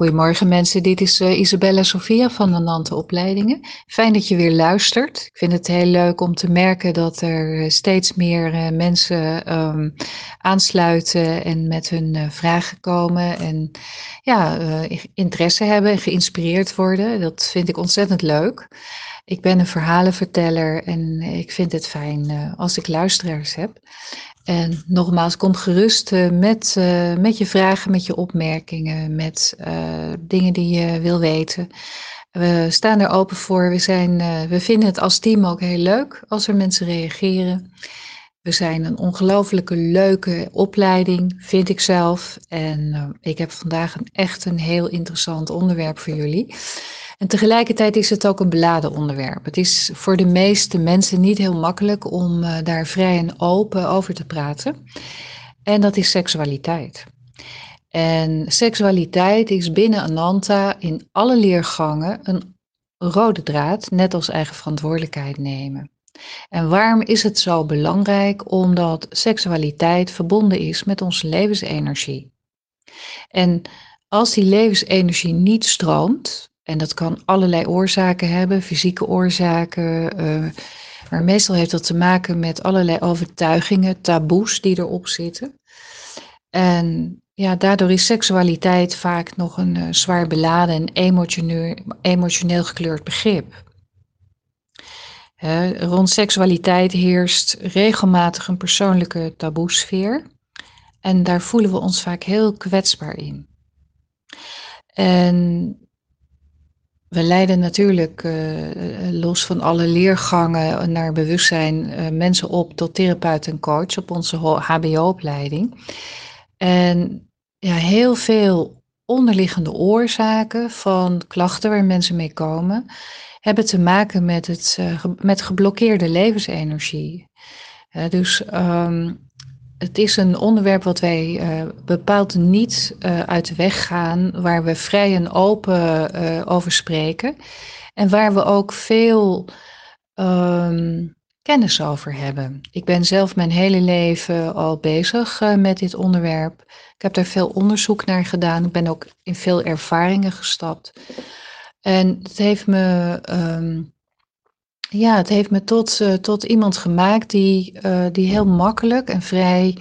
Goedemorgen mensen, dit is uh, Isabella Sofia van de Nante Opleidingen. Fijn dat je weer luistert. Ik vind het heel leuk om te merken dat er eh, steeds meer uh, mensen um, aansluiten en met hun vragen komen en ja, interesse hebben en geïnspireerd worden. Dat vind ik ontzettend leuk. Ik ben een verhalenverteller en ik vind het fijn als ik luisteraars heb. En nogmaals, kom gerust uh, met, uh, met je vragen, met je opmerkingen, met uh, dingen die je wil weten. We staan er open voor. We, zijn, we vinden het als team ook heel leuk als er mensen reageren. We zijn een ongelooflijke leuke opleiding, vind ik zelf. En ik heb vandaag een, echt een heel interessant onderwerp voor jullie. En tegelijkertijd is het ook een beladen onderwerp. Het is voor de meeste mensen niet heel makkelijk om uh, daar vrij en open over te praten. En dat is seksualiteit. En seksualiteit is binnen Ananta in alle leergangen een rode draad, net als eigen verantwoordelijkheid nemen. En waarom is het zo belangrijk? Omdat seksualiteit verbonden is met onze levensenergie. En als die levensenergie niet stroomt, en dat kan allerlei oorzaken hebben, fysieke oorzaken. Uh, maar meestal heeft dat te maken met allerlei overtuigingen, taboes die erop zitten. En ja, daardoor is seksualiteit vaak nog een uh, zwaar beladen en emotioneel, gekleurd begrip. Rond seksualiteit heerst regelmatig een persoonlijke taboesfeer. En daar voelen we ons vaak heel kwetsbaar in. En we leiden natuurlijk uh, los van alle leergangen naar bewustzijn uh, mensen op tot therapeut en coach op onze HBO-opleiding. En ja, heel veel onderliggende oorzaken van klachten waar mensen mee komen, hebben te maken met, het, met geblokkeerde levensenergie. dus um, het is een onderwerp wat wij uh, bepaald niet uh, uit de weg gaan, waar we vrij en open uh, over spreken en waar we ook veel um, kennis over hebben. Ik ben zelf mijn hele leven al bezig met dit onderwerp. Ik heb daar veel onderzoek naar gedaan. Ik ben ook in veel ervaringen gestapt. En het heeft me um, ja, het heeft me tot, uh, tot iemand gemaakt die, uh, die heel makkelijk en vrij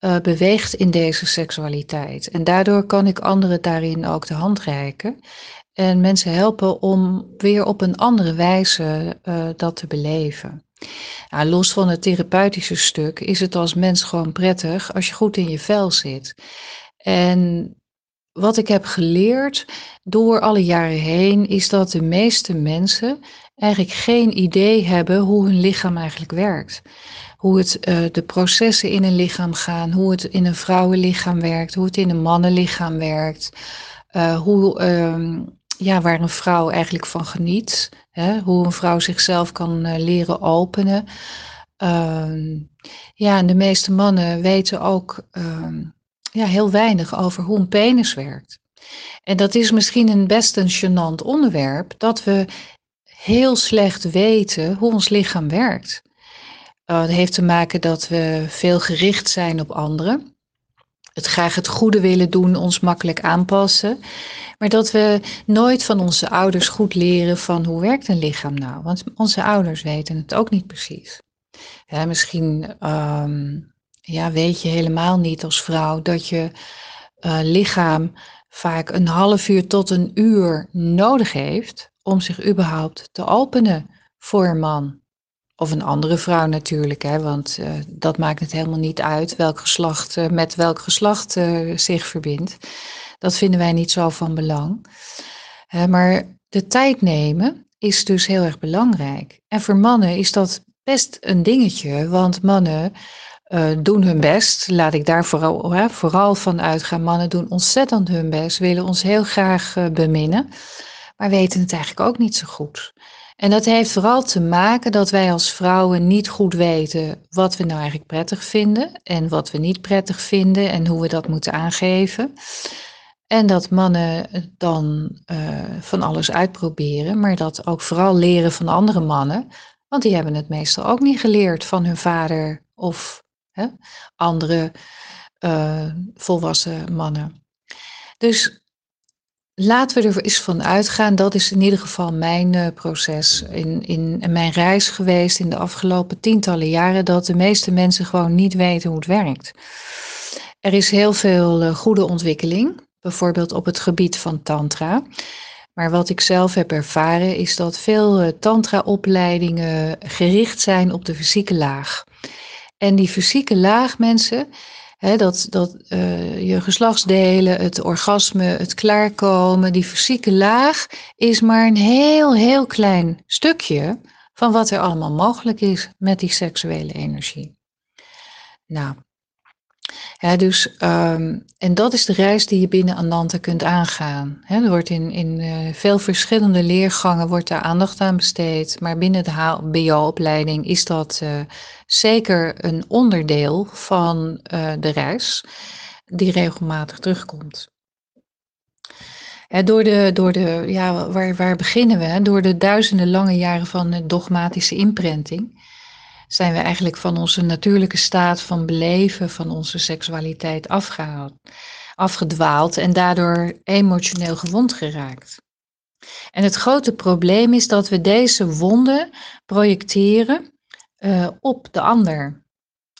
uh, beweegt in deze seksualiteit. En daardoor kan ik anderen daarin ook de hand reiken. En mensen helpen om weer op een andere wijze dat te beleven. Nou, los van het therapeutische stuk is het als mens gewoon prettig als je goed in je vel zit. En wat ik heb geleerd door alle jaren heen is dat de meeste mensen eigenlijk geen idee hebben hoe hun lichaam eigenlijk werkt. Hoe het, uh, de processen in een lichaam gaan, hoe het in een vrouwenlichaam werkt, hoe het in een mannenlichaam werkt. Uh, hoe, uh, ja, waar een vrouw eigenlijk van geniet. Hè? Hoe een vrouw zichzelf kan uh, leren openen. Ehm, ja, en de meeste mannen weten ook ehm, ja, heel weinig over hoe een penis werkt. En dat is misschien een best een gênant onderwerp, dat we heel slecht weten hoe ons lichaam werkt. Dat heeft te maken dat we veel gericht zijn op anderen. Het graag het goede willen doen, ons makkelijk aanpassen. Maar dat we nooit van onze ouders goed leren van hoe werkt een lichaam nou. Want onze ouders weten het ook niet precies. Misschien um, ja, weet je helemaal niet als vrouw dat je uh, lichaam vaak een half uur tot een uur nodig heeft om zich überhaupt te openen voor een man. Of een andere vrouw natuurlijk, hè, want uh, dat maakt het helemaal niet uit welk geslacht, uh, met welk geslacht uh, zich verbindt. Dat vinden wij niet zo van belang. maar de tijd nemen is dus heel erg belangrijk. En voor mannen is dat best een dingetje, want mannen doen hun best. Laat ik daar vooral, hè, vooral van uitgaan. Mannen doen ontzettend hun best, willen ons heel graag beminnen maar weten het eigenlijk ook niet zo goed. En dat heeft vooral te maken dat wij als vrouwen niet goed weten wat we nou eigenlijk prettig vinden en wat we niet prettig vinden en hoe we dat moeten aangeven. En dat mannen dan uh, van alles uitproberen, maar dat ook vooral leren van andere mannen, want die hebben het meestal ook niet geleerd van hun vader of hè, andere uh, volwassen mannen. Dus laten we er eens van uitgaan, dat is in ieder geval mijn uh, proces in, in, mijn reis geweest in de afgelopen tientallen jaren, dat de meeste mensen gewoon niet weten hoe het werkt. Er is heel veel uh, goede ontwikkeling, bijvoorbeeld op het gebied van tantra. Maar wat ik zelf heb ervaren is dat veel uh, tantra-opleidingen gericht zijn op de fysieke laag. En die fysieke laag, mensen, dat dat uh, je geslachtsdelen, het orgasme, het klaarkomen, die fysieke laag is maar een heel, heel klein stukje van wat er allemaal mogelijk is met die seksuele energie. Nou, dus, um, en dat is de reis die je binnen Ananta kunt aangaan. er wordt in, in uh, veel verschillende leergangen wordt daar aandacht aan besteed, maar binnen de HBO-opleiding is dat uh, zeker een onderdeel van uh, de reis die regelmatig terugkomt. door de, door de, ja, waar, waar beginnen we? Door de duizenden lange jaren van dogmatische imprinting zijn we eigenlijk van onze natuurlijke staat van beleven van onze seksualiteit afgehaald, afgedwaald en daardoor emotioneel gewond geraakt. En het grote probleem is dat we deze wonden projecteren uh, op de ander.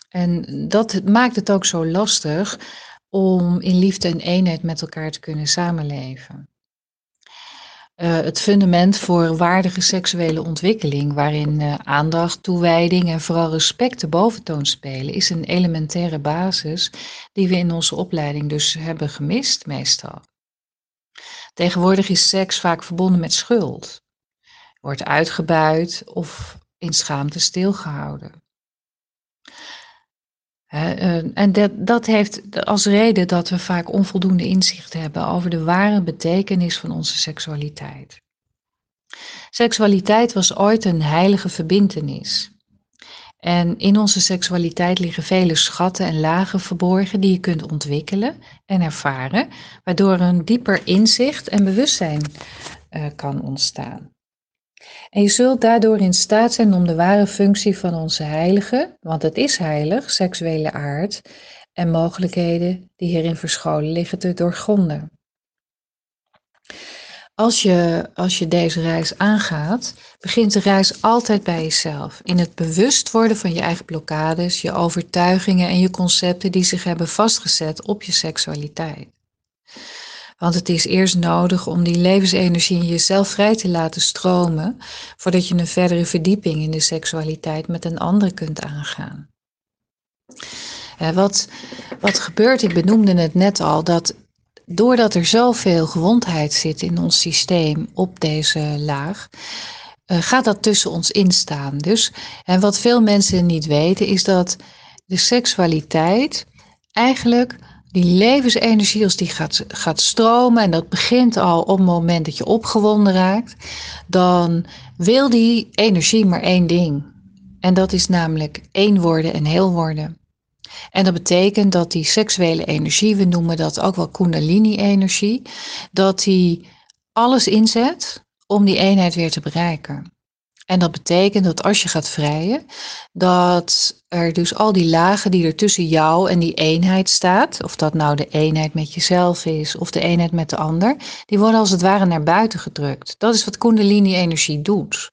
En dat maakt het ook zo lastig om in liefde en eenheid met elkaar te kunnen samenleven. Uh, het fundament voor waardige seksuele ontwikkeling, waarin uh, aandacht, toewijding en vooral respect de boventoon spelen, is een elementaire basis die we in onze opleiding dus hebben gemist meestal. Tegenwoordig is seks vaak verbonden met schuld, wordt uitgebuit of in schaamte stilgehouden. Uh, en dat, dat heeft als reden dat we vaak onvoldoende inzicht hebben over de ware betekenis van onze seksualiteit. Seksualiteit was ooit een heilige verbintenis. En in onze seksualiteit liggen vele schatten en lagen verborgen die je kunt ontwikkelen en ervaren, waardoor een dieper inzicht en bewustzijn uh, kan ontstaan. En je zult daardoor in staat zijn om de ware functie van onze heilige, want het is heilig, seksuele aard en mogelijkheden die hierin verscholen liggen te doorgronden. Als je, als je deze reis aangaat, begint de reis altijd bij jezelf. In het bewust worden van je eigen blokkades, je overtuigingen en je concepten die zich hebben vastgezet op je seksualiteit. Want het is eerst nodig om die levensenergie in jezelf vrij te laten stromen, voordat je een verdere verdieping in de seksualiteit met een ander kunt aangaan. Wat, wat gebeurt, ik benoemde het net al, dat doordat er zoveel gewondheid zit in ons systeem op deze laag, uh, gaat dat tussen ons instaan. Dus, en wat veel mensen niet weten, is dat de seksualiteit eigenlijk die levensenergie, als die gaat, gaat stromen, en dat begint al op het moment dat je opgewonden raakt, dan wil die energie maar één ding. En dat is namelijk één worden en heel worden. En dat betekent dat die seksuele energie, we noemen dat ook wel kundalini-energie, dat die alles inzet om die eenheid weer te bereiken. En dat betekent dat als je gaat vrijen, dat er dus al die lagen die er tussen jou en die eenheid staat, of dat nou de eenheid met jezelf is of de eenheid met de ander, die worden als het ware naar buiten gedrukt. Dat is wat Kundalini-energie doet.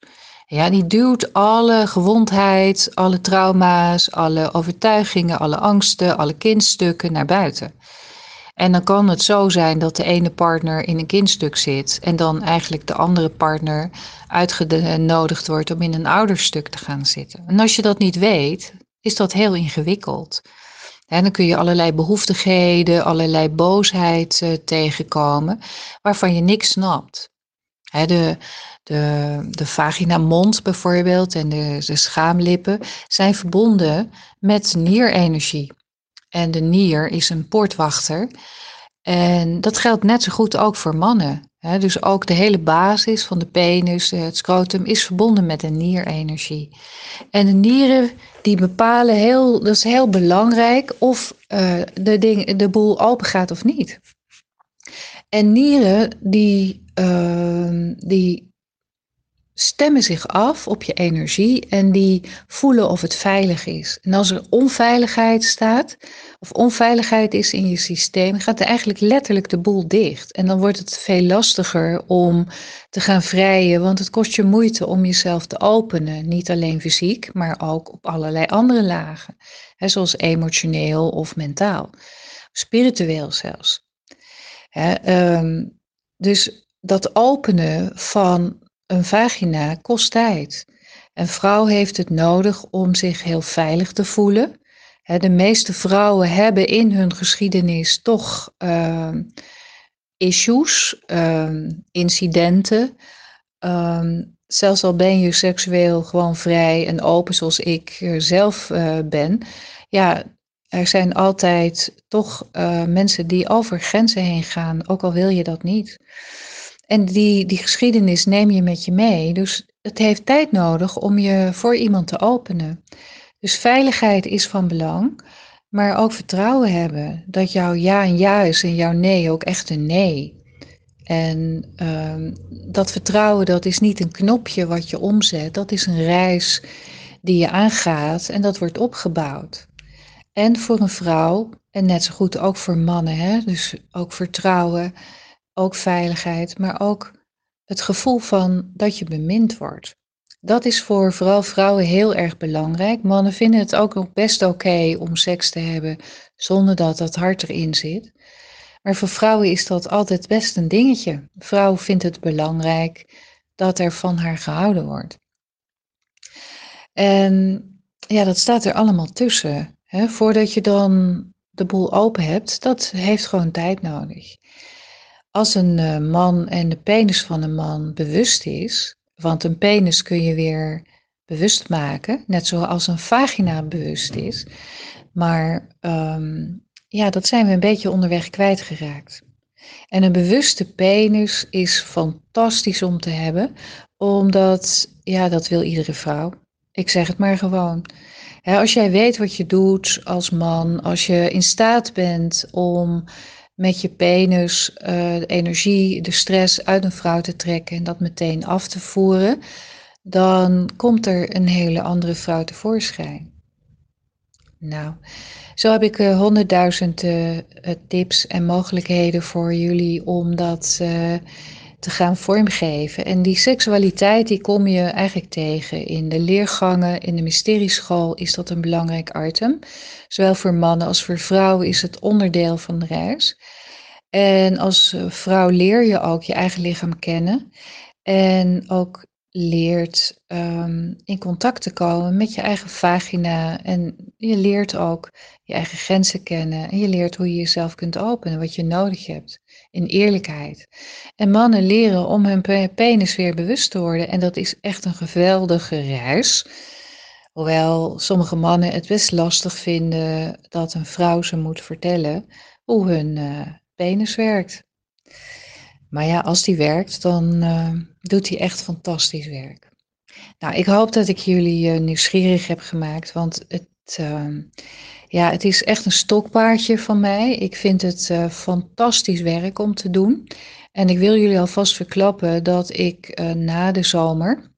Ja, die duwt alle gewondheid, alle trauma's, alle overtuigingen, alle angsten, alle kindstukken naar buiten. En dan kan het zo zijn dat de ene partner in een kindstuk zit en dan eigenlijk de andere partner uitgenodigd wordt om in een ouderstuk te gaan zitten. En als je dat niet weet, is dat heel ingewikkeld. En dan kun je allerlei behoeftigheden, allerlei boosheid uh, tegenkomen, waarvan je niks snapt. de, de, de vagina-mond bijvoorbeeld en de, de schaamlippen zijn verbonden met nierenergie. En de nier is een poortwachter. En dat geldt net zo goed ook voor mannen. dus ook de hele basis van de penis, het scrotum, is verbonden met de nierenergie. En de nieren die bepalen heel, dat is heel belangrijk of uh, de, ding, de boel open gaat of niet. En nieren die, uh, die stemmen zich af op je energie en die voelen of het veilig is. En als er onveiligheid staat, of onveiligheid is in je systeem, gaat er eigenlijk letterlijk de boel dicht. En dan wordt het veel lastiger om te gaan vrijen, want het kost je moeite om jezelf te openen. Niet alleen fysiek, maar ook op allerlei andere lagen, hè, zoals emotioneel of mentaal, spiritueel zelfs. Hè, um, dus dat openen van een vagina kost tijd. Een vrouw heeft het nodig om zich heel veilig te voelen. De meeste vrouwen hebben in hun geschiedenis toch ehm, issues, ehm, incidenten. Ehm, zelfs al ben je seksueel gewoon vrij en open zoals ik eh, zelf uh, ben. Ja, er zijn altijd toch uh, mensen die over grenzen heen gaan, ook al wil je dat niet. En die, die geschiedenis neem je met je mee. Dus het heeft tijd nodig om je voor iemand te openen. Dus veiligheid is van belang, maar ook vertrouwen hebben dat jouw ja een ja is en jouw nee ook echt een nee. En um, dat vertrouwen, dat is niet een knopje wat je omzet, dat is een reis die je aangaat en dat wordt opgebouwd. En voor een vrouw, en net zo goed ook voor mannen, hè? dus ook vertrouwen ook veiligheid, maar ook het gevoel van dat je bemind wordt. Dat is voor vooral vrouwen heel erg belangrijk. Mannen vinden het ook nog best oké om seks te hebben zonder dat dat hart erin zit. Maar voor vrouwen is dat altijd best een dingetje. Vrouw vindt het belangrijk dat er van haar gehouden wordt. En ja, dat staat er allemaal tussen. Hè? Voordat je dan de boel open hebt, dat heeft gewoon tijd nodig. Als een eh, man en de penis van een man bewust is, want een penis kun je weer bewust maken, net zoals een vagina bewust is. Maar um, ja, dat zijn we een beetje onderweg kwijtgeraakt. En een bewuste penis is fantastisch om te hebben, omdat, ja, dat wil iedere vrouw. Ik zeg het maar gewoon. als jij weet wat je doet als man, als je in staat bent om met je penis uh, de energie, de stress uit een vrouw te trekken en dat meteen af te voeren, dan komt er een hele andere vrouw tevoorschijn. Nou, zo heb ik uh, honderdduizend uh, tips en mogelijkheden voor jullie om dat te gaan vormgeven. En die seksualiteit die kom je eigenlijk tegen in de leergangen, in de mysterieschool is dat een belangrijk item. Zowel voor mannen als voor vrouwen is het onderdeel van de reis. En als vrouw leer je ook je eigen lichaam kennen en ook leert um, in contact te komen met je eigen vagina. En je leert ook je eigen grenzen kennen. En je leert hoe je jezelf kunt openen, wat je nodig hebt. In eerlijkheid. En mannen leren om hun penis weer bewust te worden. En dat is echt een geweldige reis. Hoewel sommige mannen het best lastig vinden dat een vrouw ze moet vertellen hoe hun uh, penis werkt. Maar ja, als die werkt, dan uh, doet hij echt fantastisch werk. Nou, ik hoop dat ik jullie uh, nieuwsgierig heb gemaakt, want het, uh, ja, het is echt een stokpaardje van mij. Ik vind het uh, fantastisch werk om te doen. En ik wil jullie alvast verklappen dat ik na de zomer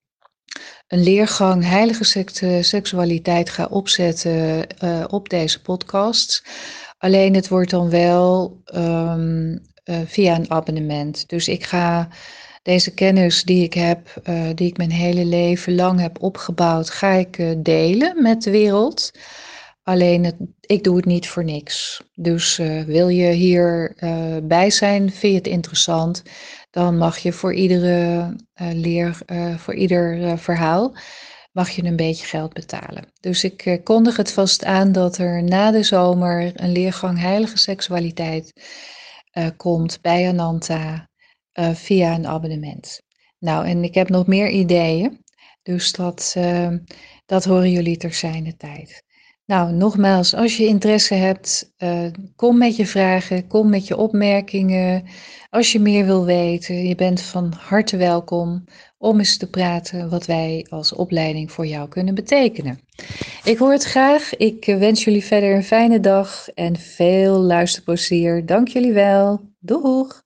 een leergang heilige seksualiteit ga opzetten op deze podcast. Alleen het wordt dan wel um, uh, via een abonnement. Dus ik ga deze kennis die ik heb, uh, die ik mijn hele leven lang heb opgebouwd, ga ik uh, delen met de wereld. Alleen het, ik doe het niet voor niks. Dus wil je hierbij bij zijn, vind je het interessant, dan mag je voor iedere leer, voor ieder verhaal mag je een beetje geld betalen. Dus ik kondig het vast aan dat er na de zomer een leergang heilige seksualiteit uh, komt bij Ananta uh, via een abonnement. Nou, en ik heb nog meer ideeën, dus dat, dat horen jullie ter zijne tijd. Nou, nogmaals, als je interesse hebt, kom met je vragen, kom met je opmerkingen. Als je meer wil weten, je bent van harte welkom om eens te praten wat wij als opleiding voor jou kunnen betekenen. Ik hoor het graag. Ik wens jullie verder een fijne dag en veel luisterplezier. Dank jullie wel. Doeg!